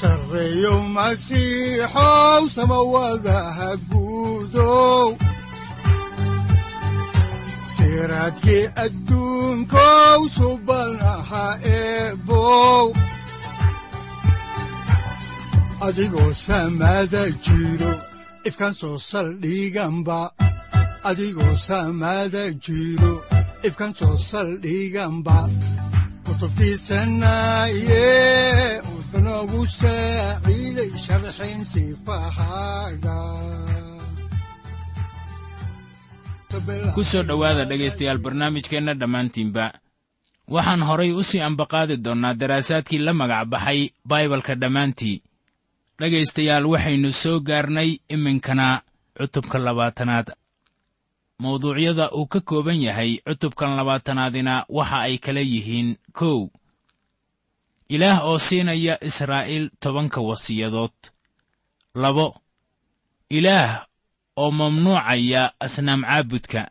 sareyow masiixow samawadaha guudow siraadkii adigoo samada jiro ifkaan soo saldhiganba adigoo soo saldhiganba kutubtiisanaye ku soo dhowaada dhegaystayaal barnaamijkeenna dhammaantiinba. Waxaan horay u sii ambaqaadi doonnaa daraasaadkii la magac baxay baibalka dhammaantii. Dhegaystayaal waxaynu soo gaarnay iminkana cutubka labaatanaad. Mawduucyada uu ka kooban yahay cutubkan labaatanaadina waxa ay kala yihiin kow ilaah oo siinaya israa'iil tobanka wasiyadood. Labo ilaah oo mamnuucaya asnaam caabudka.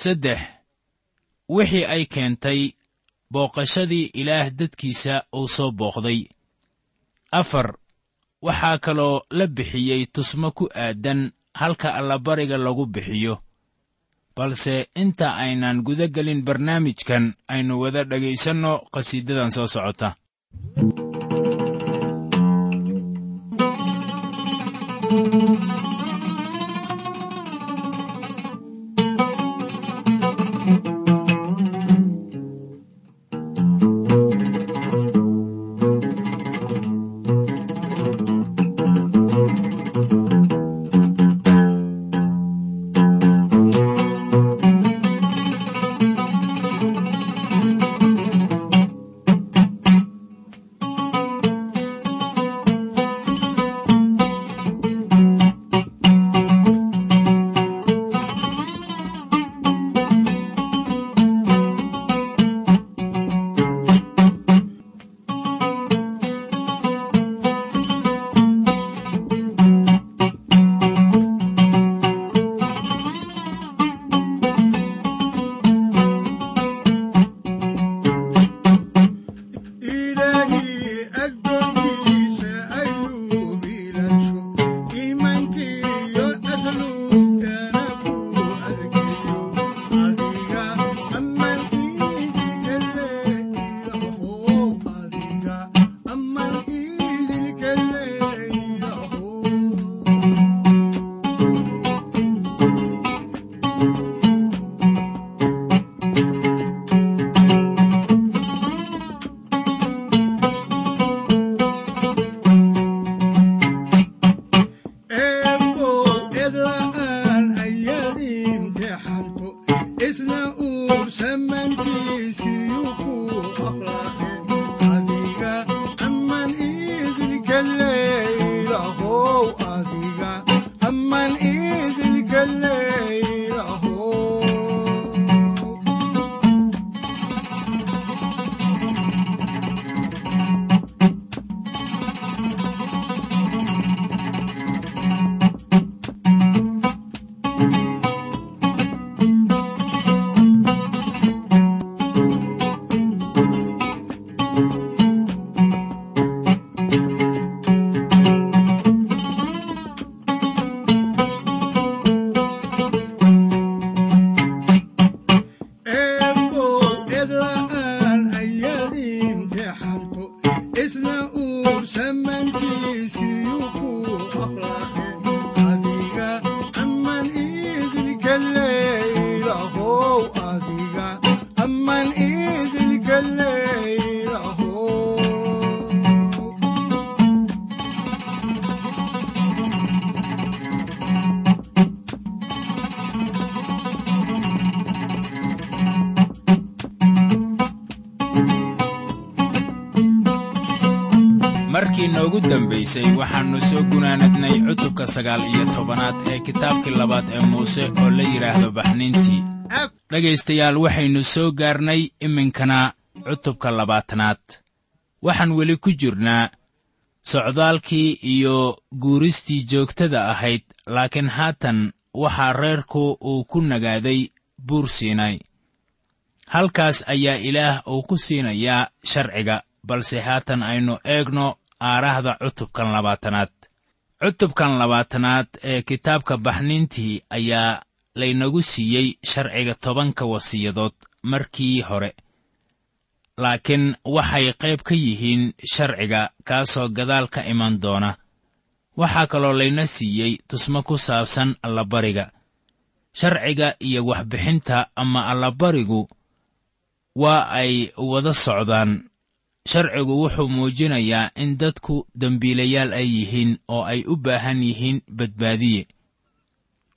Saddex wixii ay keentay booqashadii ilaah dadkiisa uu soo booqday. Afar waxaa kaloo la bixiyey tusmo ku aadan halka allabariga lagu bixiyo balse inta aynan gudagelin barnaamijkan aynu wada dhagaysanno qhasiidadan soo socota. markii noogu dambaysay waxaannu soo gunaanadnay cutubka sagaal iyo tobanaad ee kitaabkii labaad ee muuse oo la yidhaahdo baxniintii dhegaystayaal waxaynu soo gaarnay iminkana cutubka labaatanaad waxaan weli ku jirnaa socdaalkii iyo guuristii joogtada ahayd laakiin haatan waxaa reerku uu ku nagaaday buur siinay halkaas ayaa ilaah uu ku siinayaa sharciga balse haatan aynu eegno aarahda cutubkan labaatanaad cutubkan labaatanaad ee kitaabka baxniintii ayaa laynagu siiyey sharciga tobanka wasiyadood markii hore. Laakiin waxay qayb ka yihiin sharciga kaasoo gadaal ka iman doona. Waxaa kaloo layna siiyey tusmo ku saabsan allabariga. Sharciga iyo waxbixinta ama allabarigu waa ay wada socdaan. Sharcigu wuxuu muujinayaa in dadku dembiilayaal ay yihiin oo ay u baahan yihiin badbaadiye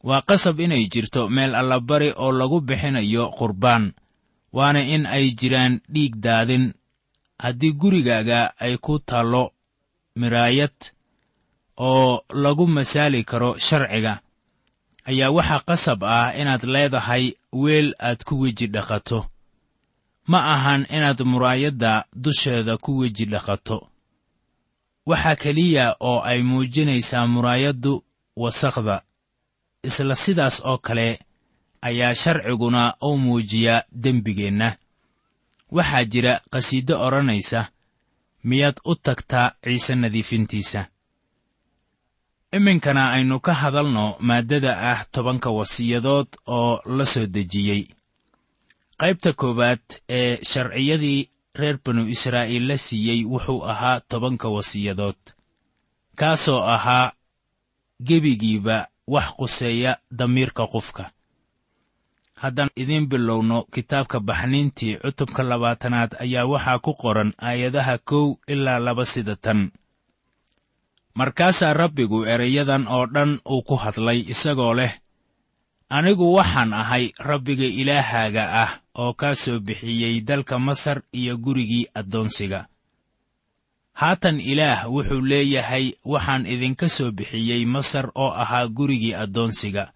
waa qasab inay jirto meel allabari oo lagu bixinayo qurbaan waana in ay jiraan dhiig daadin. Haddii gurigaaga ay ku taallo miraayad oo lagu masaali karo sharciga ayaa waxaa qasab ah inaad leedahay weel aad ku weji dhaqato. Ma ahan inaad muraayadda dusheeda ku weji dhaqato. Waxaa keliya oo ay muujinaysaa muraayaddu wasakhda isla sidaas oo kale ayaa sharciguna u muujiyaa dembigeenna. Waxaa jira qhasiido odhanaysa miyaad u tagtaa ciise nadiifintiisa. Iminkana aynu ka hadalno maaddada ah tobanka wasiyadood oo la soo dejiyey. Qaybta koowaad ee sharciyadii reer banu israa'iil la siiyey wuxuu ahaa tobanka wasiyadood kaasoo ahaa gebigiiba wax quseeya damiirka qofka. Haddaan idiin bilowno kitaabka baxniintii cutubka labaatanaad ayaa waxaa ku qoran aayadaha kow ilaa laba sida tan. Markaasaa rabbigu erayadan oo dhan uu ku hadlay isagoo leh anigu waxaan ahay rabbiga ilaahaaga ah oo kaa soo bixiyey dalka masar iyo gurigii addoonsiga haatan ilaah wuxuu leeyahay waxaan idinka soo bixiyey masar oo ahaa gurigii addoonsiga.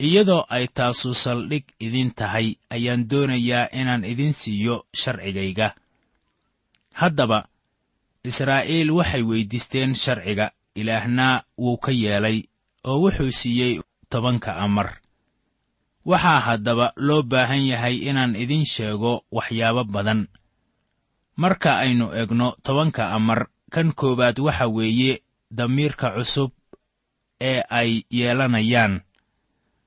Iyadoo ay taasu saldhig idin tahay ayaan doonayaa inaan idin siiyo sharcigayga. Haddaba israa'iil waxay weyddiisteen sharciga ilaahna wuu ka yeelay oo wuxuu siiyey tobanka amar. Waxaa haddaba loo baahan yahay inaan idin sheego waxyaabo badan marka aynu egno tobanka amar kan koowaad waxa weeye damiirka cusub ee ay yeelanayaan.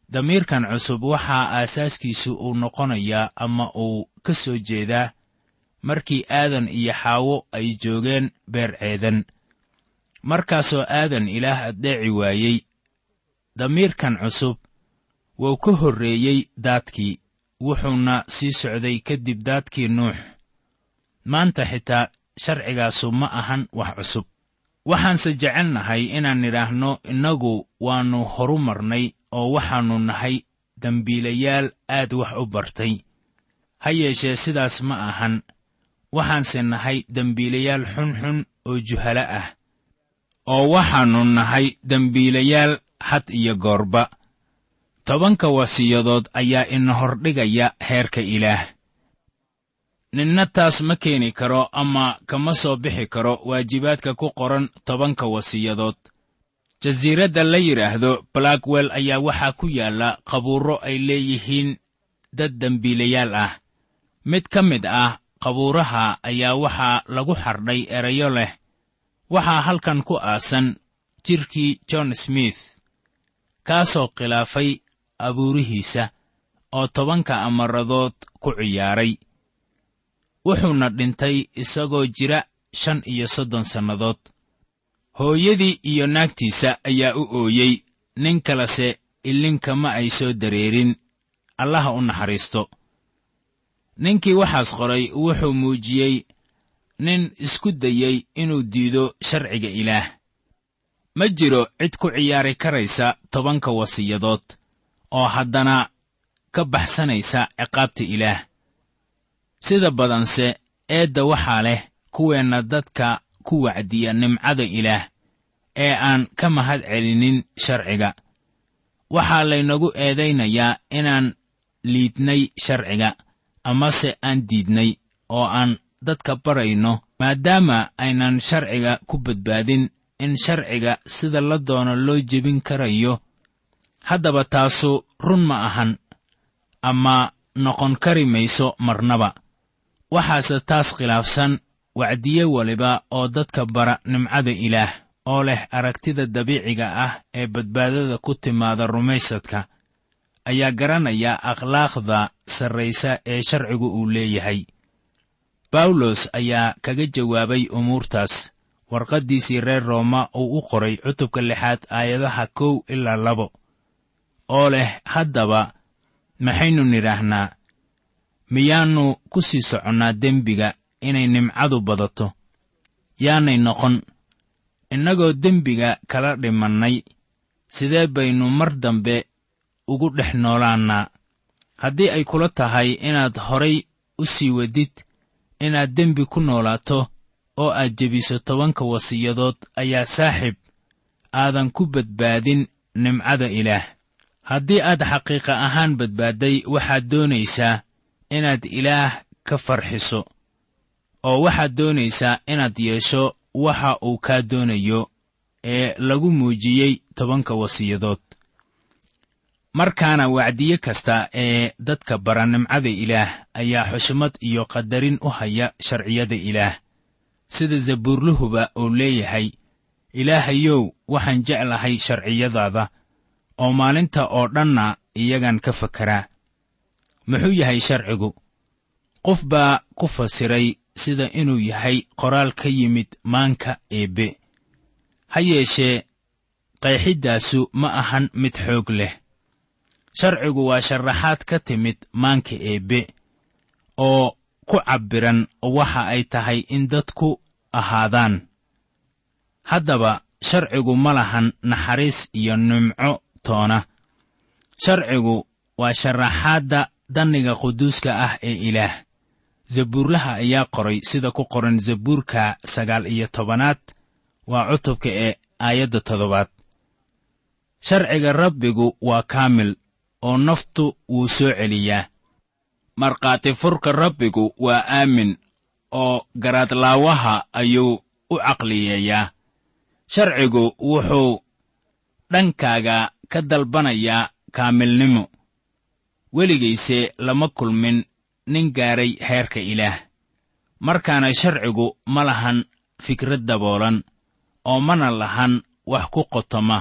Damiirkan cusub waxaa aasaaskiisu uu noqonayaa ama uu ka soo jeedaa markii aadan iyo xaawo ay joogeen beer ceedan. Markaasoo aadan ilaah addeeci waayey damiirkan cusub wuu ka horreeyey daadkii wuxuuna sii socday kadib daadkii nuux maanta xitaa sharcigaasu ma ahan wax cusub. Waxaanse jecelnahay inaan nidhaahno innagu waannu horu marnay oo waxaannu nahay dembiilayaal aad wax u bartay. Ha yeeshee sidaas ma ahan. Waxaanse nahay dembiilayaal xunxun oo juhalo ah. Oo waxaannu nahay dembiilayaal had iyo goorba. Tobanka wasiyadood ayaa ina hordhigaya heerka ilaah ninna taas ma keeni karo ama kama soo bixi karo waajibaadka ku qoran tobanka wasiyadood. Jasiiradda la yidhaahdo blackwell ayaa waxaa ku yaalla qabuurro ay leeyihiin dad dembiilayaal ah. Mid ka mid ah qabuuraha ayaa waxaa lagu xardhay erayo leh. Waxaa halkan ku aasan jidhkii john smith kaasoo khilaafay abuurihiisa oo tobanka amaradood ku ciyaaray wuxuuna dhintay isagoo jira shan iyo soddon sannadood. Hooyadii iyo naagtiisa ayaa u ooyey nin kalese illinkama ay soo dareerin. Allaha u naxariisto. Ninkii waxaas qoray wuxuu muujiyey nin isku dayey inuu diido sharciga ilaah. Ma jiro cid ku ciyaari karaysa tobanka wasiyadood oo haddana ka baxsanaysa ciqaabta ilaah sida badanse eedda waxaa leh kuweenna dadka ku wacdiya nimcada ilaah ee aan ka mahad celinin sharciga. Waxaa laynagu eedaynayaa inaan liidnay sharciga amase aan diidnay oo aan dadka barayno maadaama aynan sharciga ku badbaadin in sharciga sida la doono loo jebin karayo. Haddaba taasu run ma ahan ama noqon kari mayso marnaba waxaase taas khilaafsan wacdiye waliba oo dadka bara nimcada ilaah oo leh aragtida dabiiciga ah ee badbaadada ku timaada rumaysadka ayaa garanaya akhlaaqda sarraysa ee sharcigu uu leeyahay. Bawlos ayaa kaga jawaabay umuurtaas warqaddiisii reer rooma uu u qoray cutubka lixaad aayadaha kow ilaa labo oo leh haddaba maxaynu nidhaahnaa miyaannu ku sii soconnaa dembiga inay nimcadu badato. Yaanay noqon innagoo dembiga kala dhimannay sidee baynu mar dambe ugu dhex noolaannaa? Haddii ay kula tahay inaad horay u sii wadid inaad dembi ku noolaato oo aad jebiso tobanka wasiyadood ayaa saaxiib aadan ku badbaadin nimcada ilaah. Haddii aad xaqiiqa ahaan badbaadday waxaad doonaysaa inaad ilaah ka farxiso oo waxaad doonaysaa inaad yeesho waxa uu kaa doonayo ee lagu muujiyey tobanka wasiyadood. Markaana wacdiye kasta ee dadka bara nimcada ilaah ayaa xushmad iyo qadarin u haya sharciyada ilaah sida zabuurluhuba uu leeyahay ilaahayow waxaan jeclahay sharciyadaada oo maalinta oo dhanna iyagan ka fakaraa muxuu yahay sharcigu? Qof baa ku fasiray sida inuu yahay qoraal ka yimid maanka eebbe ha yeeshee qayxiddaasu ma ahan mid xoog leh. Sharcigu waa sharaxaad ka timid maanka eebbe oo ku cabbiran waxa ay tahay in dadku ahaadaan. Haddaba sharcigu ma lahan naxariis iyo nimco toona. Sharcigu waa sharaxaadda danniga quduuska ah ee ilaah. Zabuurlaha ayaa qoray sida ku qoran zabuurka sagaal iyo tobanaad waa cutubka ee aayadda toddobaad. Sharciga rabbigu waa kaamil oo naftu wuu soo celiyaa. Markhaati furka rabbigu waa aamin oo garaadlaawaha ayuu u caqliyeeyaa. Sharcigu wuxuu dhankaaga ka dalbanayaa kaamilnimo weligayse lama kulmin nin gaaray heerka ilaah. Markaana sharcigu ma lahan fikrad daboolan oo mana lahan wax ku qotoma.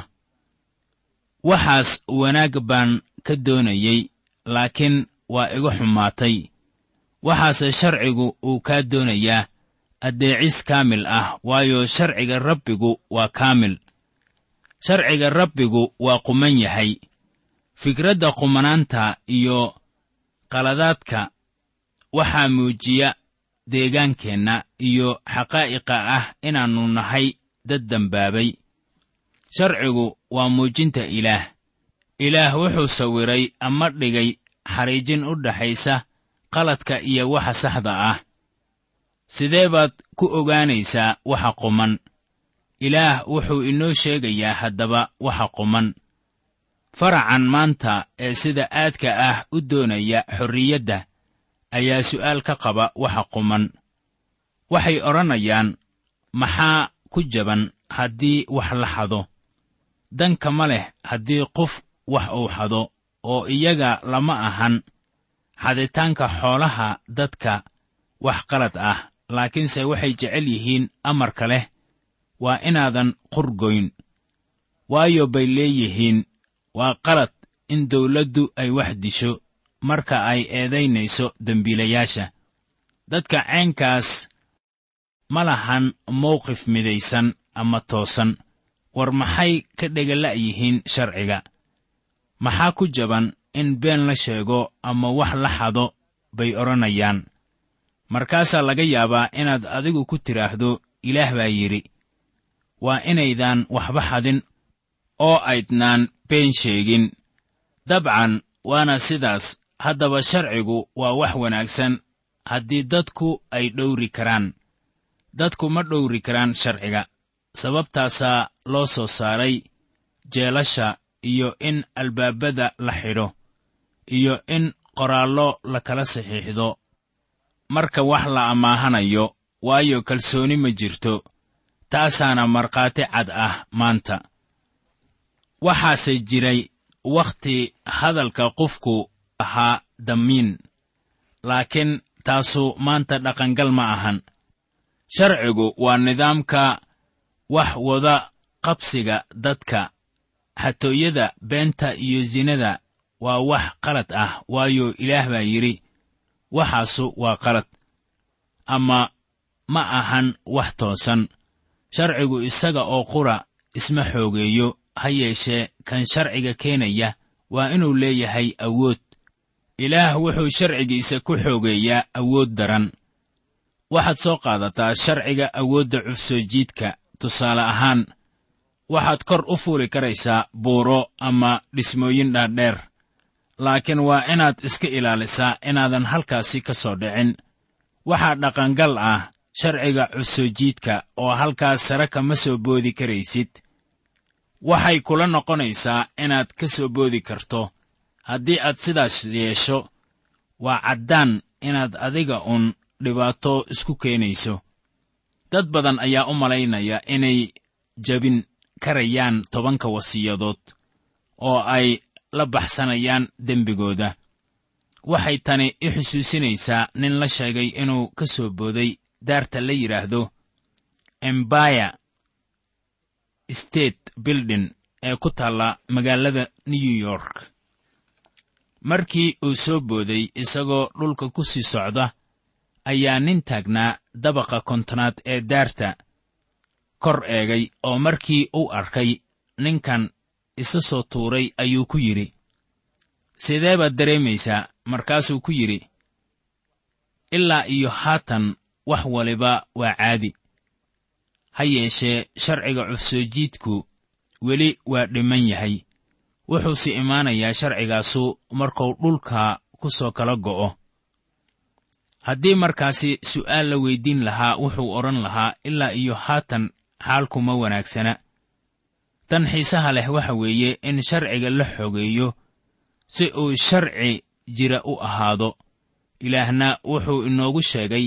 Waxaas wanaag baan ka doonayey laakiin waa iga xumaatay waxaase sharcigu uu kaa doonayaa addeecis kaamil ah waayo sharciga rabbigu waa kaamil. Sharciga rabbigu waa quman yahay fikradda qumanaanta iyo qaladaadka waxaa muujiya deegaankeenna iyo xaqaa'iqa ah inaannu nahay dad dembaabay sharcigu waa muujinta ilaah. Ilaah wuxuu sawiray ama dhigay xariijin u dhaxaysa qaladka iyo waxa saxda ah. Sidee baad ku ogaanaysaa waxa quman? Ilaah wuxuu inoo sheegayaa haddaba waxa quman faracan maanta ee sida aadka ah u doonaya xorriyadda ayaa su'aal ka qaba waxa quman. Waxay odhanayaan maxaa ku jaban haddii wax la xado? Danka ma leh haddii qof wax uu xado oo iyaga lama ahan. Xaditaanka xoolaha dadka wax qalad ah laakiinse waxay jecel yihiin amarka leh. Waa inaadan qurgoyn. Waayo bay leeyihiin waa qalad in dawladdu ay wax disho marka ay eedaynayso dembiilayaasha. Dadka ceenkaas ma lahan mawqif midaysan ama toosan. War maxay ka dhegala'yihiin sharciga? Maxaa ku jaban in been la sheego ama wax la xado bay odhanayaan. Markaasaa laga yaabaa inaad adigu ku tidhaahdo ilaah baa yidhi waa inaydaan waxba xadin oo aydnaan been sheegin. Dabcan waana sidaas. Haddaba sharcigu waa wax wanaagsan. Haddii dadku ay dhowri karaan dadku ma dhowri karaan sharciga. Sababtaasaa loo soo saaray jeelasha iyo in albaabada la xidho iyo in qoraallo la kala saxiixdo. Marka wax la ammaahanayo waayo kalsooni ma jirto. Taasaana markhaati cad ah maanta waxaase jiray wakhti hadalka qofku ahaa damiin laakiin taasu maanta dhaqangal ma ahan. Sharcigu waa nidaamka wax wada qabsiga dadka. Xatooyada beenta iyo sinada waa wax qalad ah waayo ilaah baa yidhi waxaasu waa qalad ama ma ahan wax toosan. Sharcigu isaga oo qura isma xoogeeyo ha yeeshee kan sharciga keenaya waa inuu leeyahay awood. Ilaah wuxuu sharcigiisa ku xoogeeyaa awood daran. Waxaad soo qaadataa sharciga awoodda cufsoojiidka tusaale ahaan waxaad kor u fuuli karaysaa buuro ama dhismooyin dhaadheer. Laakiin waa inaad iska ilaalisaa inaadan halkaasi ka soo dhicin. Waxaa dhaqangal ah sharciga cufsoojiidka oo halkaas sare kama soo boodi karaysid waxay kula noqonaysaa inaad ka soo boodi karto. Haddii aad sidaas yeesho waa caddaan inaad adiga uun dhibaato isku keenayso. Dad badan ayaa u malaynaya inay jabin karayaan tobanka wasiyadood oo ay la baxsanayaan dembigooda. Waxay tani i xusuusinaysaa nin la sheegay inuu ka soo booday daarta la yidhaahdo embaya state building ee ku taalla magaalada new york. Markii uu soo booday isagoo dhulka ku sii socda ayaa nin taagnaa dabaqa kontonaad ee daarta. Kor eegay oo markii uu arkay ninkan isa soo tuuray ayuu ku yidhi sidee baad dareemaysaa? Markaasuu ku yidhi ilaa iyo haatan wax waliba waa caadi ha yeeshee sharciga cufsoojiidku weli waa dhiman yahay. Wuxuuse imaanayaa sharcigaasu markuu dhulka ku soo kala go'o. Haddii markaasi su'aal la weyddiin lahaa wuxuu odhan lahaa ilaa iyo haatan xaalkuma wanaagsana. Tan xiisaha leh waxa weeye in sharciga la xogeeyo si uu sharci jira u ahaado. Ilaahna wuxuu inoogu sheegay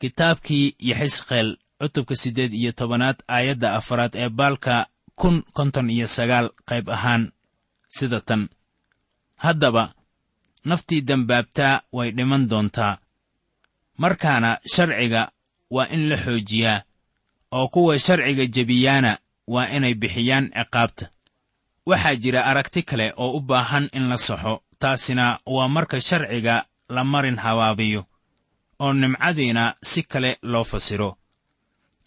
kitaabkii yaxisqeel cutubka siddeed iyo tobanaad aayadda afaraad ee baalka kun konton iyo sagaal qayb ahaan sida tan. Haddaba naftii dembaabtaa way dhiman doontaa. Markaana sharciga waa in la xoojiyaa oo kuwa sharciga jebiyaana waa inay bixiyaan ciqaabta. Waxaa jira aragti kale oo u baahan in la saxo taasina waa marka sharciga la marin habaabiyo oo nimcadiina si kale loo fasiro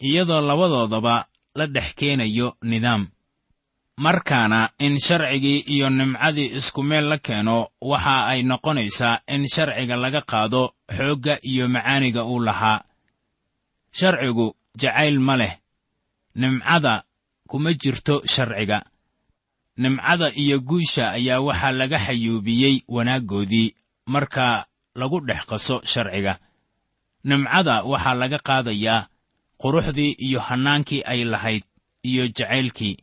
iyadoo labadoodaba la dhex keenayo nidaam. Markaana in sharcigii iyo nimcadii isku meel la keeno waxa ay noqonaysaa in sharciga laga qaado xoogga iyo macaaniga uu lahaa. Sharcigu jacayl ma leh. Nimcada kuma jirto sharciga. Nimcada iyo guusha ayaa waxaa laga xayuubiyey wanaaggoodii marka lagu dhex qaso sharciga. Nimcada waxaa laga qaadayaa quruxdii iyo hannaankii ay lahayd iyo jacaylkii.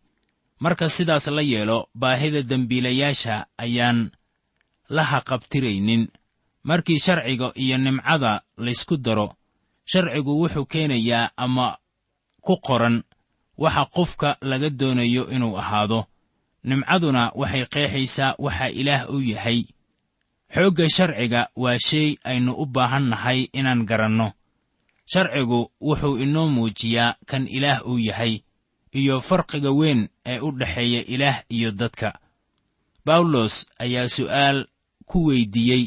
Marka sidaas la yeelo baahida dembiilayaasha ayaan la haqabtiraynin. Markii sharciga iyo nimcada laysku daro sharcigu wuxuu keenayaa ama ku qoran waxa qofka laga doonayo inuu ahaado. Nimcaduna waxay qeexaysaa waxa ilaah u yahay. Xoogga sharciga waa shay aynu u baahan nahay inaan garanno sharcigu wuxuu inoo muujiyaa kan ilaah uu yahay iyo farqiga weyn ee u dhexeeya ilaah iyo dadka. Bawlos ayaa su'aal ku weyddiiyey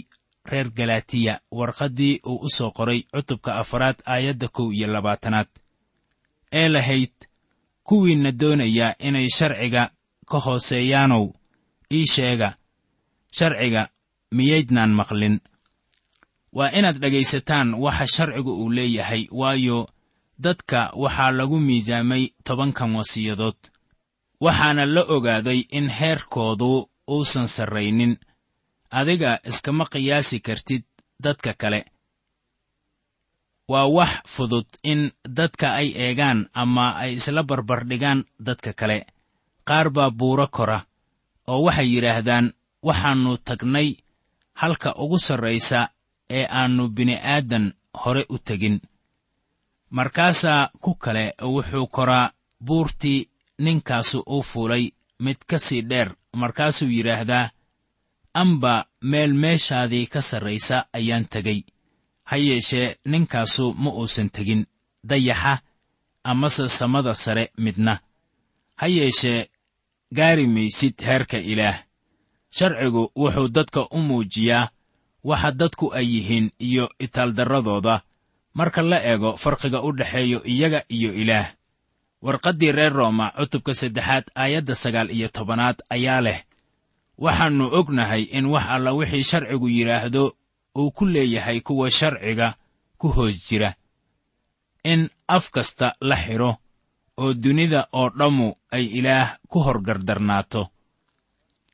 reer galatiya warqaddii uu u soo qoray cutubka afaraad aayadda kow iyo labaatanaad ee lahayd kuwiinna doonaya inay sharciga ka hooseeyaanow ii sheega sharciga miyaydnaan maqlin waa inaad dhegaysataan waxa sharcigu uu leeyahay waayo dadka waxaa lagu miisaamay tobankan wasiyadood. Waxaana la ogaaday in heerkoodu uusan sarraynin. Adiga iskama qiyaasi kartid dadka kale. Waa wax fudud in dadka ay eegaan ama ay isla barbardhigaan dadka kale. Qaar baa buuro kora oo waxay yidhaahdaan waxaannu tagnay halka ugu sarraysa ee aannu bini'aadan hore u tegin. Markaasaa ku kale wuxuu koraa buurtii ninkaasu uu fuulay mid ka sii dheer markaasuu yidhaahdaa amba meel meeshaadii ka sarraysa ayaan tegey. Ha yeeshee ninkaasu ma uusan tegin. Dayaxa amase samada sare midna. Ha yeeshee gaari maysid heerka ilaah. Sharcigu wuxuu dadka u muujiyaa waxa dadku ay yihiin iyo itaaldarradooda. Marka la eego farqiga u dhexeeyo iyaga iyo ilaah. Warqaddii reer rooma cutubka saddexaad aayadda sagaal iyo tobanaad ayaa leh waxaannu ognahay in wax alla wixii sharcigu yidhaahdo uu ku leeyahay kuwa sharciga ku hoos jira. In af kasta la xidho oo dunida oo dhammu ay ilaah ku horgardarnaato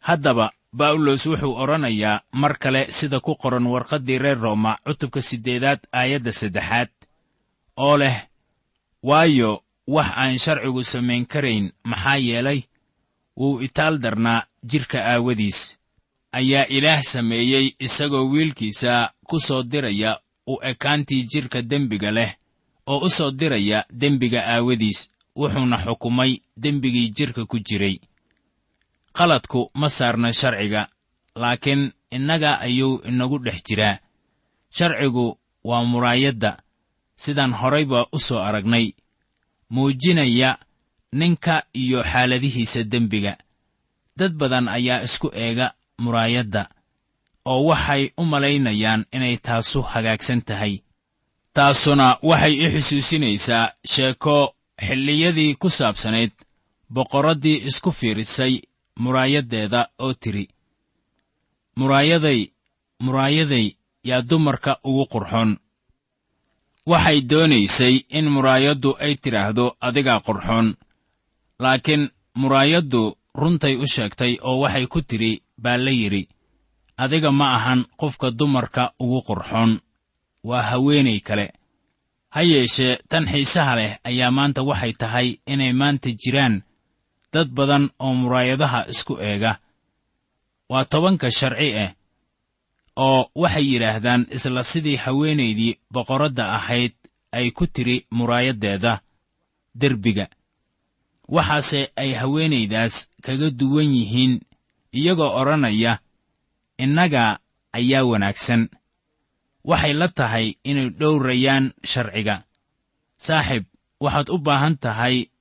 haddaba bawlos wuxuu odhanayaa mar kale sida ku qoran warqaddii reer rooma cutubka siddeedaad aayadda saddexaad oo leh waayo wax aan sharcigu samayn karayn maxaa yeelay? Wuu itaal darnaa jidhka aawadiis. Ayaa ilaah sameeyey isagoo wiilkiisa ku soo diraya u ekaantii jidhka dembiga leh oo u soo diraya dembiga aawadiis wuxuuna xukumay dembigii jidhka ku jiray qaladku ma saarna sharciga laakiin innaga ayuu inagu dhex jiraa. Sharcigu waa muraayadda sidaan horayba u soo aragnay muujinaya ninka iyo xaaladihiisa dembiga. Dad badan ayaa isku eega muraayadda oo waxay u malaynayaan inay taasu hagaagsan tahay. Taasuna waxay i xusuusinaysaa sheeko xilliyadii ku saabsanayd boqorraddii isku fiirisay muraayaddeeda oo tidhi muraayaday muraayaday yaa dumarka ugu qurxoon waxay doonaysay in muraayaddu ay tidhaahdo adigaa qurxoon laakiin muraayaddu runtay u sheegtay oo waxay ku tidhi baa la yidhi adiga ma ahan qofka dumarka ugu qurxoon waa haweenay kale. Ha yeeshee tan xiisaha leh ayaa maanta waxay tahay inay maanta jiraan dad badan oo muraayadaha isku eega. Waa tobanka sharci ah oo waxay yidhaahdaan isla sidii haweenaydii boqorradda ahayd ay ku tidhi muraayaddeeda derbiga. Waxaase ay haweenaydaas kaga duwan yihiin iyagoo odhanaya innaga ayaa wanaagsan. Waxay la tahay inay dhowrayaan sharciga. Saaxib waxaad u baahan tahay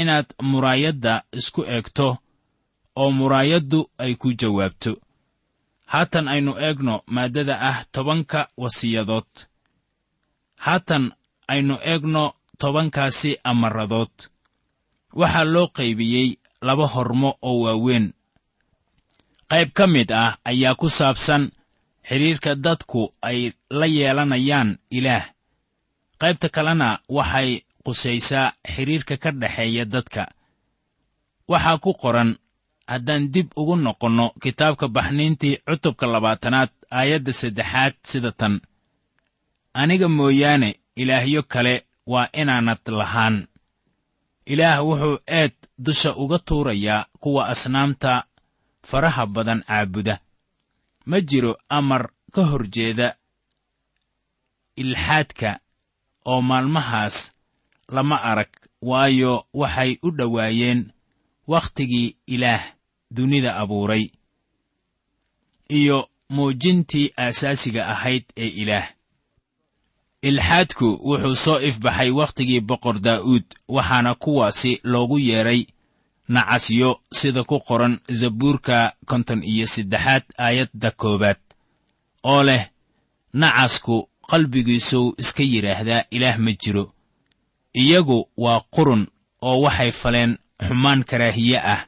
inaad muraayadda isku eegto oo muraayaddu ay ku jawaabto. Haatan aynu eegno maaddada ah tobanka wasiyadood. Haatan aynu eegno tobankaasi amaradood. Waxaa loo qaybiyey laba hormo oo waaweyn. Qayb ka mid ah ayaa ku saabsan xidhiirka dadku ay la yeelanayaan ilaah. Qaybta kalena waxay qusaysaa xidhiirka ka dhexeeya dadka. Waxaa ku qoran haddaan dib ugu noqonno kitaabka baxniintii cutubka labaatanaad aayadda saddexaad sida tan. Aniga mooyaane ilaahyo kale waa inaanad lahaan. Ilaah wuxuu eed dusha uga tuurayaa kuwa asnaamta faraha badan caabuda. Ma jiro amar ka hor jeeda ilxaadka oo maalmahaas lama arag waayo waxay u dhowaayeen wakhtigii ilaah dunida abuuray iyo muujintii aasaasiga ahayd ee ilaah. Ilxaadku wuxuu soo ifbaxay wakhtigii boqor daa'uud waxaana kuwaasi loogu yeedhay nacasyo sida ku qoran zabuurka konton iyo saddexaad aayadda koowaad oo leh nacasku qalbigiisuu iska yidhaahdaa ilaah ma jiro iyagu waa qurun oo waxay faleen xumaan karaahiye ah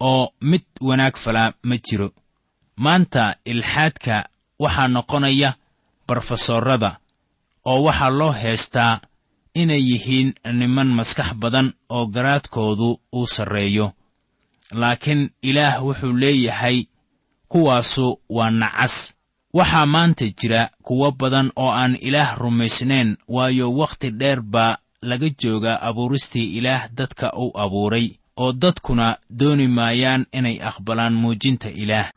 oo mid wanaag falaa ma jiro. Maanta ilxaadka waxaa noqonaya barofesoorada oo waxaa loo heestaa inay yihiin niman maskax badan oo garaadkoodu uu sarreeyo. Laakiin ilaah wuxuu leeyahay kuwaasu waa nacas waxaa maanta jira kuwo badan oo aan ilaah rumaysnayn waayo wakhti dheer baa laga joogaa abuuristii ilaah dadka uu abuuray oo dadkuna dooni maayaan inay aqbalaan muujinta ilaah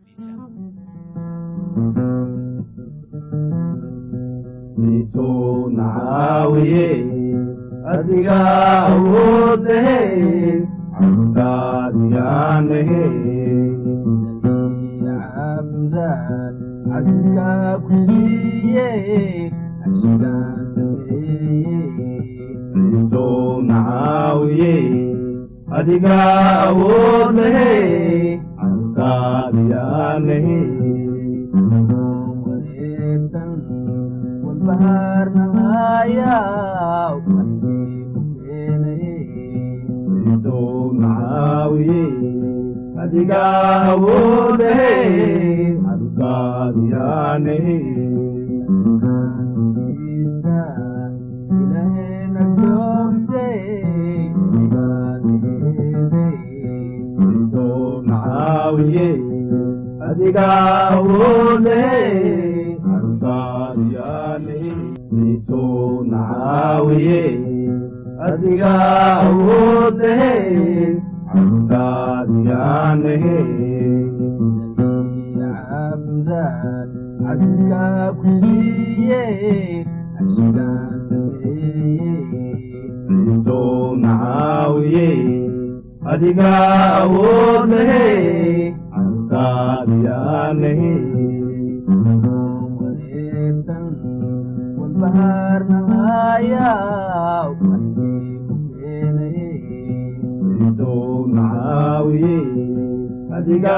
niisuu nacaawiye adiga awoodahe cabdaadiyaanahe cabdaan cabdika ku siiye ashidaan adkaadiyaanahe isuu nacaawiye adiga awoodahe cabdaadiyaanahe cabdaan cabdika ku siiye ashidaan sameeye isuu nacaawiye adiga awoodahe cabdaadiyaanahe isuu nacaawiye adiga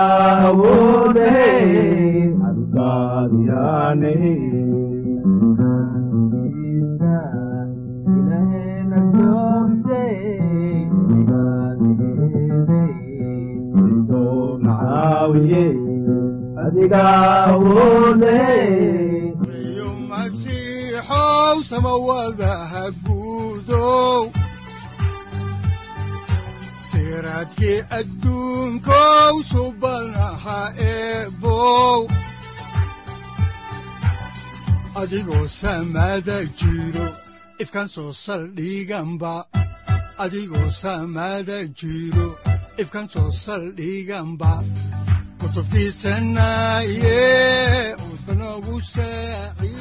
awoodahe adkaadiyaanahe isuu nacaawiye adiga awoodahe masiixow samawadaha guudow siraadkii adduunkow subanaha eebow adigoo samada jiro ifkan soo saldhiganba adigoo samada jiro ifkan soo saldhiganba kutubtiisanaye udbanogu saaciiday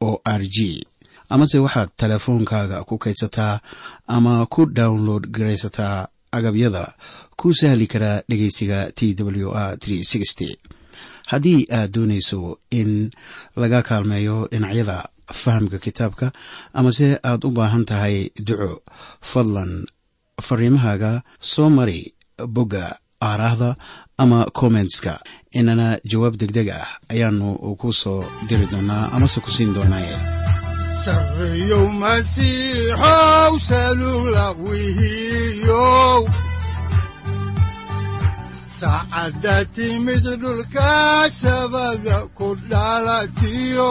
o r g. Amase waxaad teleefoonkaaga ku kaydsataa ama ku download garaysataa agabyada ku sahli karaa dhegeysiga t w r haddii aad doonayso in laga kaalmeeyo dhinacyada fahamka kitaabka amase aad u baahan tahay duco fadlan fariimahaaga soo mari bogga aaraahda ama kommentska inana jawaab degdeg ah ayaanu ku soo diri doonaa amase ku siin doonaaye saacadda timid dhulka sabada ku dhalatiyo